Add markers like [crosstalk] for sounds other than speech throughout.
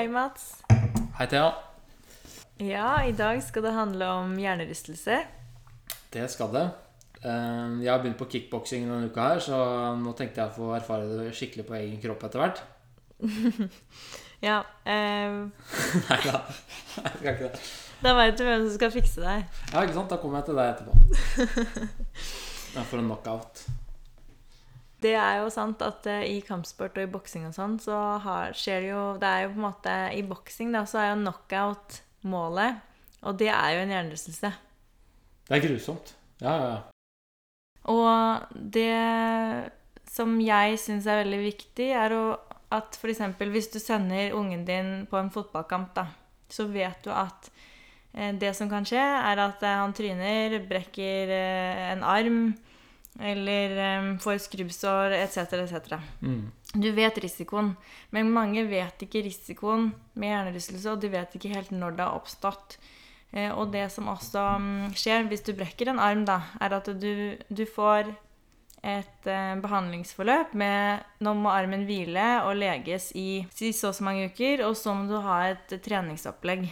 Hei, Mats. Hei, Thea. Ja, i dag skal det handle om hjernerystelse. Det skal det. Eh, Jeg har begynt på kickboksing denne uka her, så nå tenkte jeg å få erfare det skikkelig på egen kropp etter hvert. [laughs] Ja, eh, [laughs] Nei da, jeg skal ikke det. da veit du hvem som skal fikse deg. Ja, ikke sant? Da kommer jeg til deg etterpå. [laughs] Jeg får en knockout. Det er jo sant at uh, i kampsport og i boksing og sånn, så har, skjer det jo Det er jo på en måte I boksing, da, så er jo knockout målet, og det er jo en hjernerystelse. Det er grusomt. Ja, ja, ja. Og det som jeg syns er veldig viktig, er å, at f.eks. hvis du sender ungen din på en fotballkamp, da, så vet du at eh, det som kan skje, er at eh, han tryner, brekker eh, en arm eller um, får skrubbsår etc., etc. Mm. Du vet risikoen, men mange vet ikke risikoen med hjernerystelse, og de vet ikke helt når det har oppstått. Eh, og det som også um, skjer hvis du brekker en arm, da, er at du, du får et eh, behandlingsforløp med Nå må armen hvile og leges i så og så mange uker, og så må du ha et treningsopplegg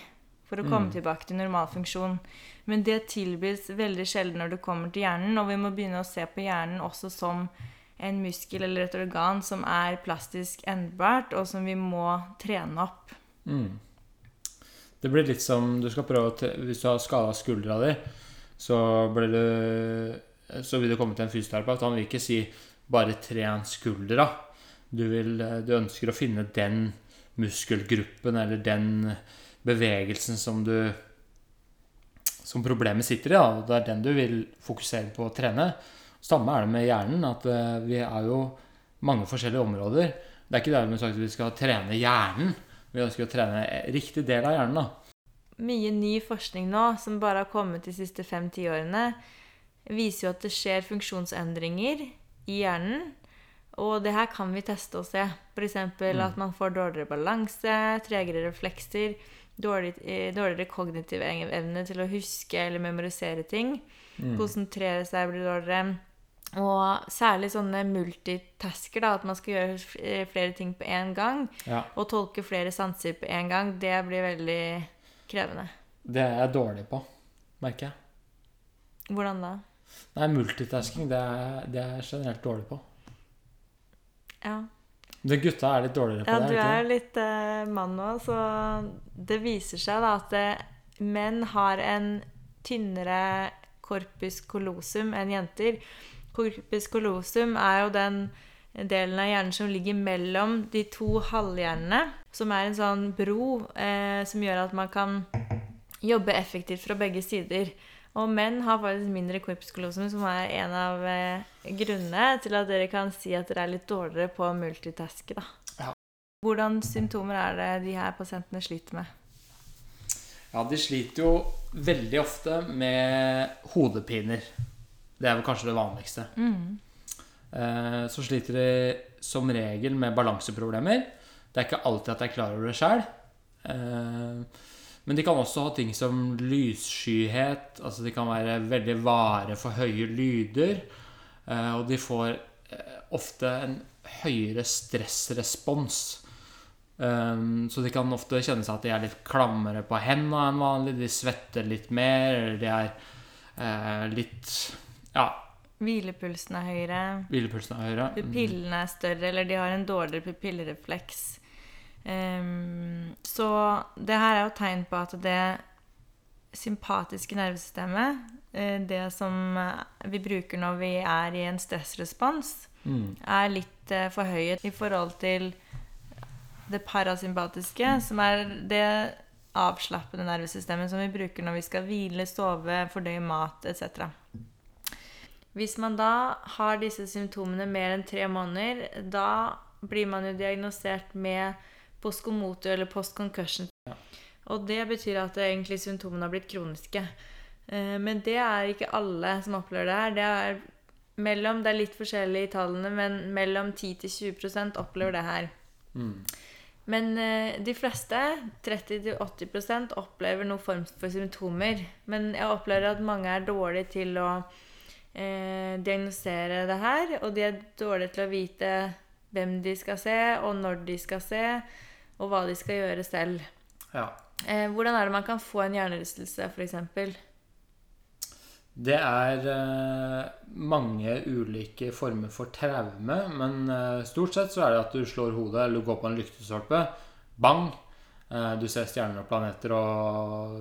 for å komme Mm. tilbake til normal funksjon. Men det tilbys veldig sjelden når du kommer til hjernen, og vi må begynne å se på hjernen også som en muskel eller et organ som er plastisk endbart, og som vi må trene opp. Mm. Det blir litt som du skal prøve å Hvis du har skada skuldra di, så, blir du, så vil du komme til en fysioterapeut. Han vil ikke si 'bare tren skuldra'. Du, vil, du ønsker å finne den muskelgruppen eller den bevegelsen som du som problemet sitter i. Da. Det er den du vil fokusere på å trene. Samme er det med hjernen. at eh, Vi er jo mange forskjellige områder. Det er ikke dermed sagt at vi skal trene hjernen. Vi ønsker å trene riktig del av hjernen. da. Mye ny forskning nå, som bare har kommet de siste fem-ti årene, viser jo at det skjer funksjonsendringer i hjernen. Og det her kan vi teste og se. F.eks. Mm. at man får dårligere balanse, tregere reflekser, dårlig, eh, dårligere kognitiv evne til å huske eller memorisere ting. Mm. Konsentrere seg blir dårligere. Og særlig sånne multitasker, da, at man skal gjøre eh, flere ting på én gang. Ja, Og tolke flere sanser på én gang, det blir veldig krevende. Det er jeg dårlig på, merker jeg. Hvordan da? Nei, multitasking det er, det er jeg generelt dårlig på. Ja, Det gutta er litt dårligere på ja det. du er litt uh, mann nå, så det viser seg da at det, menn har en tynnere corpus callosum enn jenter. Corpus callosum er jo den delen av hjernen som ligger mellom de to halvhjernene, som er en sånn bro eh, som gjør at man kan jobbe effektivt fra begge sider. Og menn har faktisk mindre corpus som er en av eh, grunnene til at dere kan si at dere er litt dårligere på å multitaske. Da. Ja. Hvordan symptomer er det de her pasientene sliter med? Ja, de sliter jo veldig ofte med hodepiner. Det er vel kanskje det vanligste. Eh, Så sliter de som regel med balanseproblemer. Det er ikke alltid at jeg klarer det sjøl. Men de kan også ha ting som lysskyhet. Altså de kan være veldig vare for høye lyder. eh, Og de får eh, ofte en høyere stressrespons. Um, så de kan ofte kjenne seg at de er litt klammere på hendene enn vanlig. De svetter litt mer, eller de er eh, litt Ja, Hvilepulsen er høyere. hvilepulsen er høyere. Pupillene er større, eller de har en dårligere pupillrefleks. Ehm, så det her er jo tegn på at det sympatiske nervesystemet, eh, det som eh, vi bruker når vi er i en stressrespons, Mm. er litt eh, forhøyet i forhold til det parasympatiske, som er det avslappende nervesystemet som vi bruker når vi skal hvile, sove, fordøye mat etc. Hvis man da har disse symptomene mer enn tre måneder, da blir man jo diagnosert med postkomotor eller postconcussion. Ja. Og det betyr at det egentlig symptomene har blitt kroniske. Eh, Men det er ikke alle som opplever det her. Det er mellom, det er litt forskjellig i tallene, men mellom 10-20% opplever det her. Mm. Men eh, de fleste, 30-80% opplever noen form for symptomer. Men jeg opplever at mange er dårlige til å eh, diagnosere det her. Og de er dårlige til å vite hvem de skal se, og når de skal se. Og hva de skal gjøre selv. Ja. Eh, hvordan er det man kan få en hjernerystelse, f.eks.? Det er eh, mange ulike former for traume, men eh, stort sett så er det at du slår hodet eller du går på en lyktestolpe. Bang! Eh, du ser stjerner og planeter og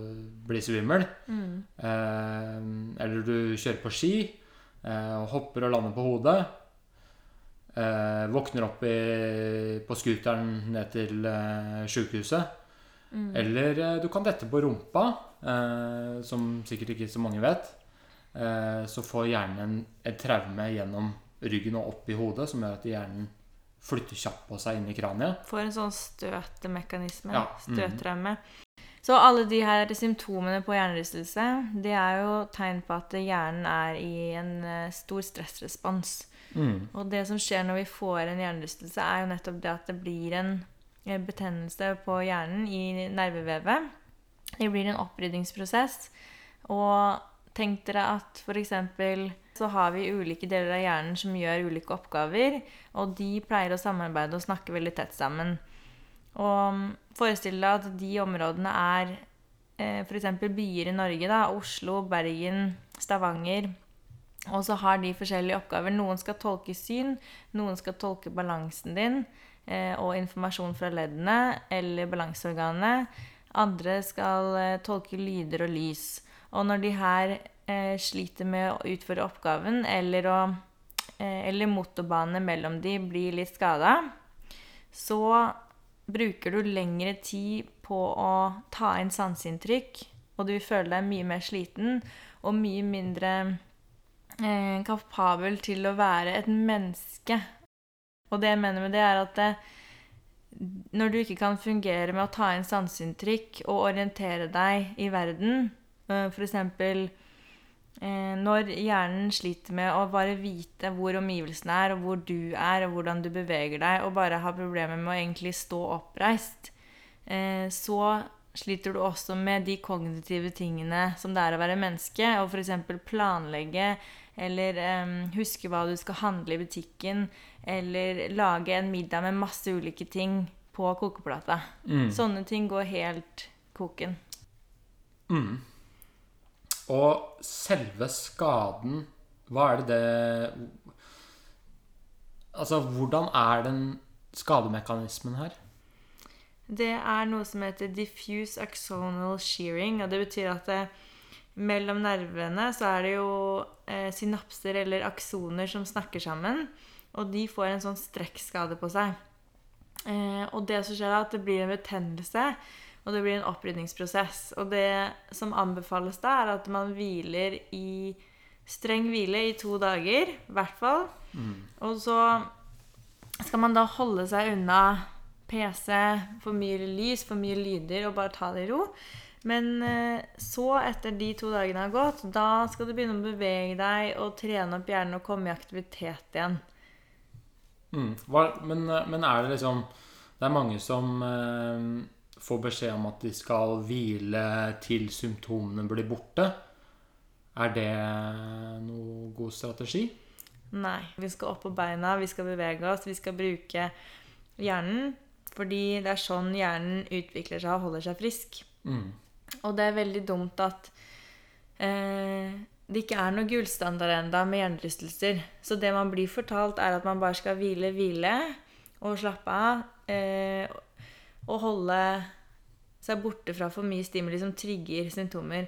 blir svimmel. Mm. eller du kjører på ski eh, og hopper og lander på hodet. Eh, våkner opp i, på scooteren ned til eh, sjukehuset. Eller eh, du kan dette på rumpa, eh, som sikkert ikke så mange vet. Eh, så får hjernen en, et traume gjennom ryggen og opp i hodet, som gjør at hjernen flytter kjapt på seg inn i kraniet. Får en sånn støtemekanisme. Ja, Støttraume. Så alle de her symptomene på hjernerystelse, det er jo tegn på at hjernen er i en eh, stor stressrespons. Mm. Og det som skjer når vi får en hjernerystelse, er jo nettopp det at det blir en eh, betennelse på hjernen i nervevevet. Det blir en oppryddingsprosess. Og tenk dere at f.eks. så har vi ulike deler av hjernen som gjør ulike oppgaver, og de pleier å samarbeide og snakke veldig tett sammen. Og forestill deg at de områdene er eh, f.eks. byer i Norge. da, Oslo, Bergen, Stavanger. Og så har de forskjellige oppgaver. Noen skal tolke syn, noen skal tolke balansen din eh, og informasjon fra leddene eller balanseorganene. Andre skal eh, tolke lyder og lys. Og når de her eh, sliter med å utføre oppgaven, eller, å, eh, eller motorbanene mellom de blir litt skada, så bruker du lengre tid på å ta inn sanseinntrykk, og du føler deg mye mer sliten og mye mindre eh, kapabel til å være et menneske. Og det jeg mener med det, er at det, når du ikke kan fungere med å ta inn sanseinntrykk og orientere deg i verden, eh, f.eks. Eh, når hjernen sliter med å bare vite hvor omgivelsene er, og hvor du er, og hvordan du beveger deg, og bare har problemer med å egentlig stå oppreist, eh, så sliter du også med de kognitive tingene som det er å være menneske, og f.eks. planlegge eller eh, huske hva du skal handle i butikken, eller lage en middag med masse ulike ting på kokeplata. Mm. Sånne ting går helt koken. Mm. Og selve skaden Hva er det det Altså, hvordan er den skademekanismen her? Det er noe som heter diffuse axonal shearing, og det betyr at det, mellom nervene så er det jo eh, synapser eller aksoner som snakker sammen, og de får en sånn strekkskade på seg. Eh, og det som skjer, er at det blir en betennelse, og det blir en opprydningsprosess. Og det som anbefales da, er at man hviler i streng hvile i to dager, i hvert fall. Og så skal man da holde seg unna PC, for mye lys, for mye lyder, og bare ta det i ro. Men eh, så, etter de to dagene har gått, da skal du begynne å bevege deg og trene opp hjernen og komme i aktivitet igjen. Mm. Men, men er det liksom Det er mange som eh, får beskjed om at de skal hvile til symptomene blir borte. Er det noe god strategi? Nei. Vi skal opp på beina, vi skal bevege oss, vi skal bruke hjernen. Fordi det er sånn hjernen utvikler seg og holder seg frisk. Mm. Og det er veldig dumt at eh, det ikke er noe gullstandard enda med hjernerystelser. Så det man blir fortalt, er at man bare skal hvile, hvile og slappe av. Eh, og holde seg borte fra for mye stimuli som trigger symptomer.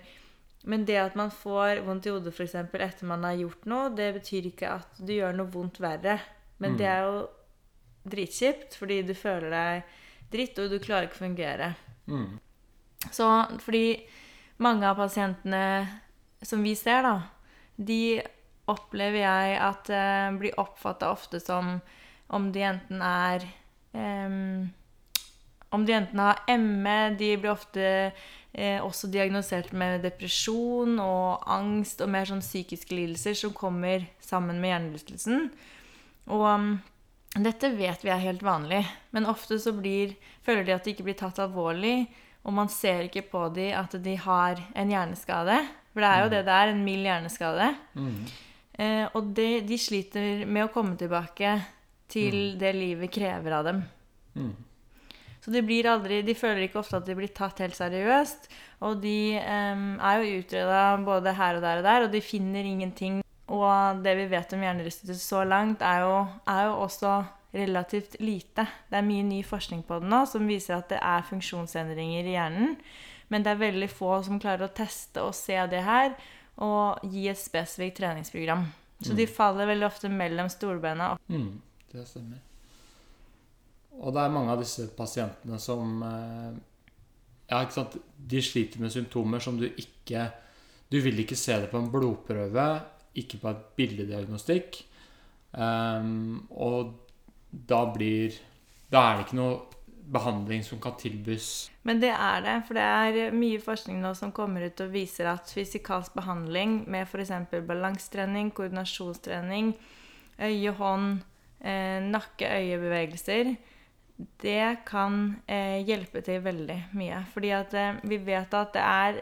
Men det at man får vondt i hodet for eksempel, etter man har gjort noe, det betyr ikke at du gjør noe vondt verre. Men Mm. det er jo dritkjipt, fordi du føler deg dritt, og du klarer ikke å fungere. Mm. Så fordi mange av pasientene som vi ser, da, de opplever jeg at eh, blir oppfatta ofte som om de enten er em, Om de enten har ME, de blir ofte eh, også diagnosert med depresjon og angst og mer sånn psykiske lidelser som kommer sammen med hjernerystelsen. Og um, dette vet vi er helt vanlig, men ofte så blir, føler de at de ikke blir tatt alvorlig, og man ser ikke på de at de har en hjerneskade. For det er jo det det er, en mild hjerneskade. Mm. Eh, og de, de sliter med å komme tilbake til det livet krever av dem. Mm. Så de, blir aldri, de føler ikke ofte at de blir tatt helt seriøst. Og de um, er jo utreda både her og der og der, og de finner ingenting. Og det vi vet om hjernerystelse så langt, er jo, er jo også relativt lite. Det er mye ny forskning på det nå som viser at det er funksjonsendringer i hjernen. Men det er veldig få som klarer å teste og se det her og gi et spesifikt treningsprogram. Så de faller veldig ofte mellom stolbeina. Mm, det stemmer. Og det er mange av disse pasientene som eh, Ja, ikke sant. De sliter med symptomer som du ikke Du vil ikke se det på en blodprøve, ikke på et bildediagnostikk. Um, og da blir Da er det ikke noe behandling som kan tilbys. Men det er det, for det er mye forskning nå som kommer ut og viser at fysikalsk behandling med f.eks. balansetrening, koordinasjonstrening, øye, hånd, eh, nakke-øyebevegelser, det kan eh, hjelpe til veldig mye. Fordi at eh, vi vet at det er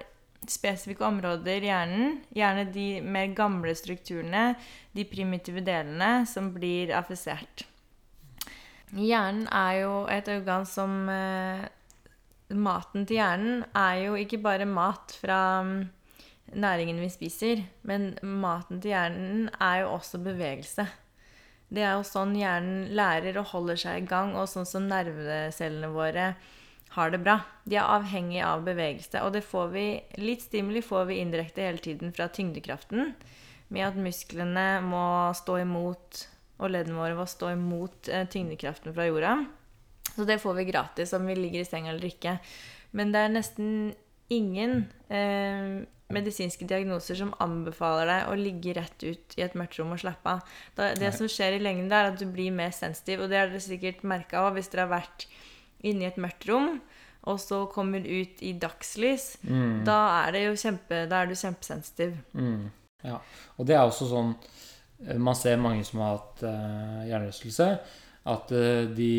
spesifikke områder i hjernen, gjerne de mer gamle strukturene, de primitive delene, som blir affisert. Hjernen er jo et organ som eh, Maten til hjernen er jo ikke bare mat fra mm, næringen vi spiser, men maten til hjernen er jo også bevegelse. Det er jo sånn hjernen lærer og holder seg i gang, og sånn som nervecellene våre har det bra. De er avhengig av bevegelse, og det får vi, litt stimuli får vi indirekte hele tiden fra tyngdekraften, med at musklene må stå imot og leddene våre må stå imot eh, tyngdekraften fra jorda. Så det får vi gratis om vi ligger i senga eller ikke. Men det er nesten ingen eh, medisinske diagnoser som anbefaler deg å ligge rett ut i et mørkt rom og slappe av. Det Nei. som skjer i lengden, er at du blir mer sensitiv. Og det har dere sikkert merka òg hvis dere har vært inne i et mørkt rom, og så kommer ut i dagslys. Mm. Da er, det jo kjempe, da er du kjempesensitiv. Mm. Ja. Og det er også sånn eh, Man ser mange som har hatt uh, hjernerystelse, at uh, de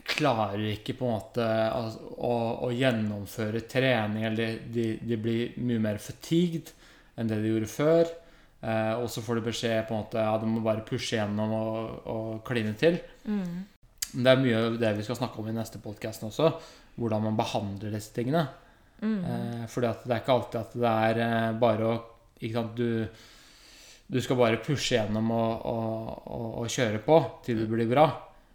klarer ikke på en måte al- å, å gjennomføre trening, eller de, de blir mye mer fatigued enn det de gjorde før. Eh, og så får du beskjed på en måte ja, du må bare pushe gjennom og, og kline til. Mm. Men det er mye av det vi skal snakke om i neste podkast også. hvordan man behandler disse tingene. Mm. Eh, fordi at det er ikke alltid at det er eh, bare å ikke sant, du, du skal bare pushe gjennom og, og, og, og kjøre på til det blir bra.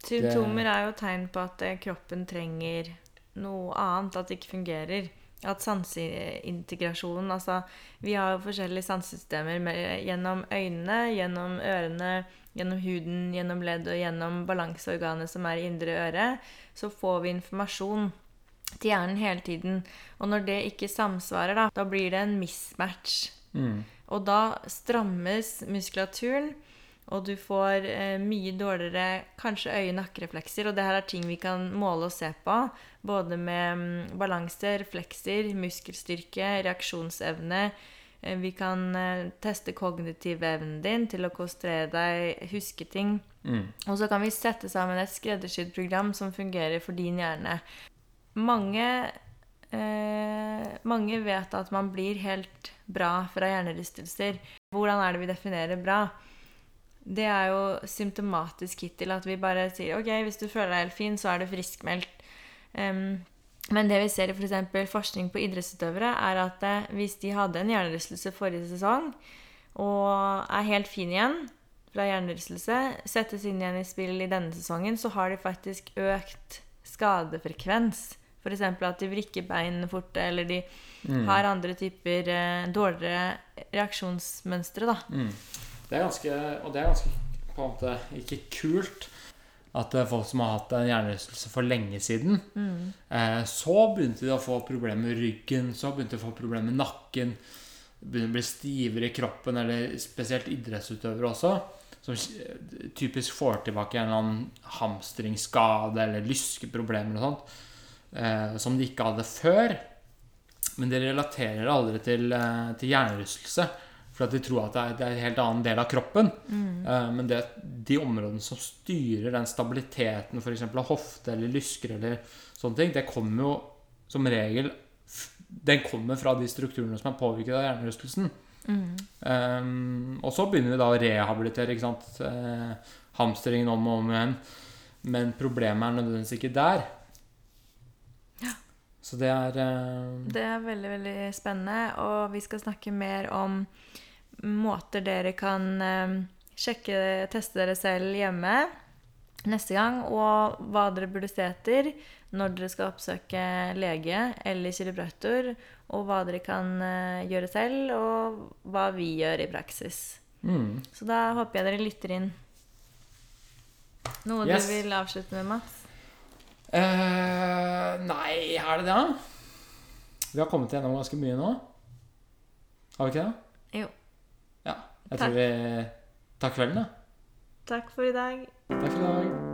Symptomer er jo tegn på at eh, kroppen trenger noe annet, at det ikke fungerer. At sanseintegrasjonen Altså, vi har jo forskjellige sansesystemer gjennom øynene, gjennom ørene, gjennom huden, gjennom ledd og gjennom balanseorganet som er i indre øre. Så får vi informasjon til hjernen hele tiden. Og når det ikke samsvarer, da, da blir det en mismatch. Mm. Og da strammes muskulaturen, og du får eh, mye dårligere kanskje øye-nakkereflekser. Og det her er ting vi kan måle og se på. Både med mm, balanse, reflekser, muskelstyrke, reaksjonsevne. Eh, vi kan eh, teste kognitiv evnen din til å konsentrere deg, huske ting. Mm. Og så kan vi sette sammen et skreddersydd program som fungerer for din hjerne. Mange, eh, mange vet at man blir helt bra fra hjernerystelser. Hvordan er det vi definerer bra? Det er jo symptomatisk hittil at vi bare sier ok, hvis du føler deg helt fin, så er du friskmeldt. Um, men det vi ser i f.eks. forskning på idrettsutøvere, er at eh, hvis de hadde en hjernerystelse forrige sesong og er helt fin igjen fra hjernerystelse, settes inn igjen i spill i denne sesongen, så har de faktisk økt skadefrekvens. F.eks. at de vrikker beinene forte, eller de Mm. har andre typer eh, dårligere reaksjonsmønstre, da. Mm. Det er ganske, og det er ganske på en måte ikke kult at det er folk som har hatt en hjernerystelse for lenge siden, Mm. eh, så begynte de å få problemer med ryggen, så begynte de å få problemer med nakken, begynte å bli stivere i kroppen, eller spesielt idrettsutøvere også, som eh, typisk får tilbake en eller annen hamstringsskade eller lyskeproblemer og sånt, eh, som de ikke hadde før. Men de relaterer det aldri til, eh, til hjernerystelse. For at de tror at det er, det er en helt annen del av kroppen. Mm. Eh, men det, de områdene som styrer den stabiliteten, f.eks. av hofte eller lysker eller sånne ting, det kommer jo som regel Den kommer fra de strukturene som er påvirket av hjernerystelsen. Mm. Um, og så begynner vi da å rehabilitere ikke sant? Eh, hamstringen om og om igjen. Men problemet er nødvendigvis ikke der. Så det er eh, Det er veldig, veldig spennende, og vi skal snakke mer om måter dere kan eh, sjekke, teste dere selv hjemme neste gang, og hva dere burde se etter når dere skal oppsøke lege eller kiropraktor, og hva dere kan eh, gjøre selv, og hva vi gjør i praksis. mm. Så da håper jeg dere lytter inn. Noe Yes. du vil avslutte med, Mats? Uh, Nei, er det det? Vi har kommet gjennom ganske mye nå. Har vi ikke det? Jeg Takk. tror vi tar kvelden, da. Takk for i dag. Takk for i dag.